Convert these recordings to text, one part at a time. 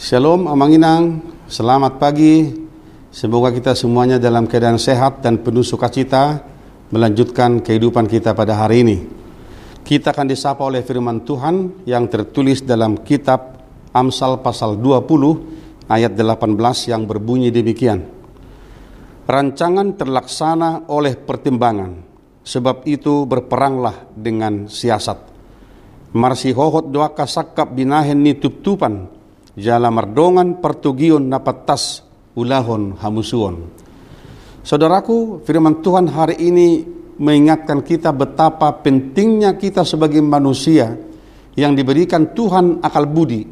Shalom Amanginang, selamat pagi. Semoga kita semuanya dalam keadaan sehat dan penuh sukacita melanjutkan kehidupan kita pada hari ini. Kita akan disapa oleh firman Tuhan yang tertulis dalam kitab Amsal pasal 20 ayat 18 yang berbunyi demikian. Rancangan terlaksana oleh pertimbangan, sebab itu berperanglah dengan siasat. Marsi hohot doa kasakap binahen ni tup-tupan, jala mardongan pertugion napatas ulahon hamusuon. Saudaraku, firman Tuhan hari ini mengingatkan kita betapa pentingnya kita sebagai manusia yang diberikan Tuhan akal budi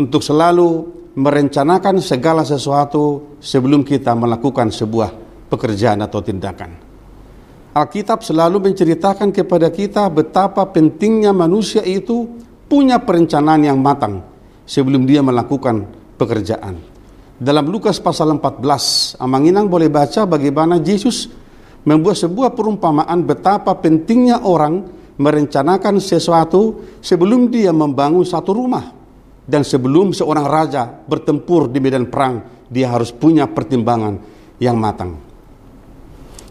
untuk selalu merencanakan segala sesuatu sebelum kita melakukan sebuah pekerjaan atau tindakan. Alkitab selalu menceritakan kepada kita betapa pentingnya manusia itu punya perencanaan yang matang sebelum dia melakukan pekerjaan. Dalam Lukas pasal 14, Amanginang boleh baca bagaimana Yesus membuat sebuah perumpamaan betapa pentingnya orang merencanakan sesuatu sebelum dia membangun satu rumah. Dan sebelum seorang raja bertempur di medan perang, dia harus punya pertimbangan yang matang.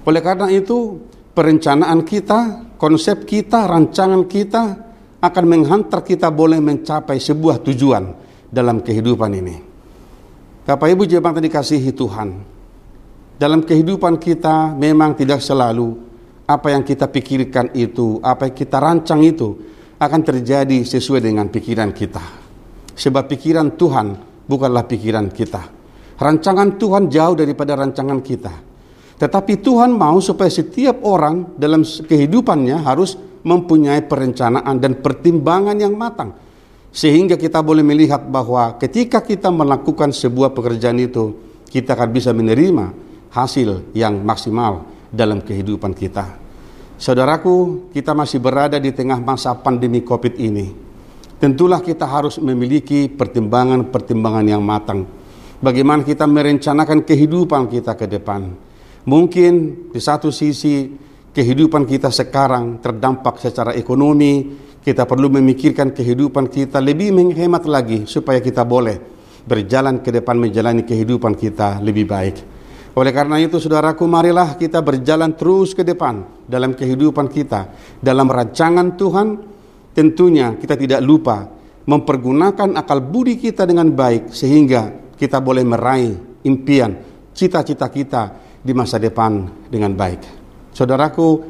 Oleh karena itu, perencanaan kita, konsep kita, rancangan kita akan menghantar kita boleh mencapai sebuah tujuan dalam kehidupan ini. Bapak Ibu jemaat dikasihi Tuhan, dalam kehidupan kita memang tidak selalu apa yang kita pikirkan itu, apa yang kita rancang itu akan terjadi sesuai dengan pikiran kita. Sebab pikiran Tuhan bukanlah pikiran kita. Rancangan Tuhan jauh daripada rancangan kita. Tetapi Tuhan mau supaya setiap orang dalam kehidupannya harus mempunyai perencanaan dan pertimbangan yang matang. Sehingga kita boleh melihat bahwa ketika kita melakukan sebuah pekerjaan itu, kita akan bisa menerima hasil yang maksimal dalam kehidupan kita. Saudaraku, kita masih berada di tengah masa pandemi COVID ini. Tentulah kita harus memiliki pertimbangan-pertimbangan yang matang. Bagaimana kita merencanakan kehidupan kita ke depan. Mungkin di satu sisi kehidupan kita sekarang terdampak secara ekonomi, kita perlu memikirkan kehidupan kita lebih menghemat lagi supaya kita boleh berjalan ke depan menjalani kehidupan kita lebih baik. Oleh karena itu saudaraku marilah kita berjalan terus ke depan dalam kehidupan kita. Dalam rancangan Tuhan tentunya kita tidak lupa mempergunakan akal budi kita dengan baik sehingga kita boleh meraih impian, cita-cita kita di masa depan dengan baik. Saudaraku,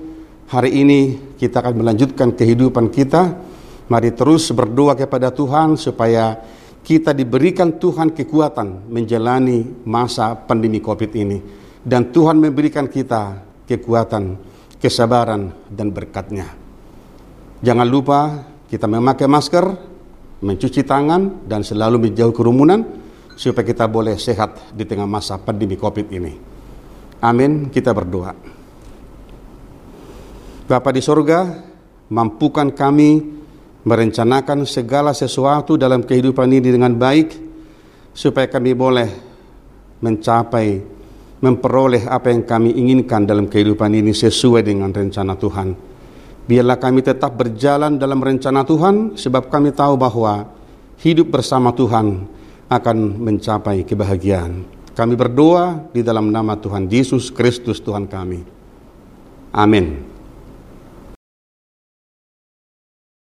hari ini kita akan melanjutkan kehidupan kita. Mari terus berdoa kepada Tuhan supaya kita diberikan Tuhan kekuatan menjalani masa pandemi COVID ini. Dan Tuhan memberikan kita kekuatan, kesabaran, dan berkatnya. Jangan lupa kita memakai masker, mencuci tangan, dan selalu menjauh kerumunan supaya kita boleh sehat di tengah masa pandemi COVID ini. Amin, kita berdoa. Bapa di sorga, mampukan kami merencanakan segala sesuatu dalam kehidupan ini dengan baik, supaya kami boleh mencapai, memperoleh apa yang kami inginkan dalam kehidupan ini sesuai dengan rencana Tuhan. Biarlah kami tetap berjalan dalam rencana Tuhan, sebab kami tahu bahwa hidup bersama Tuhan akan mencapai kebahagiaan. Kami berdoa di dalam nama Tuhan Yesus Kristus Tuhan kami. Amin.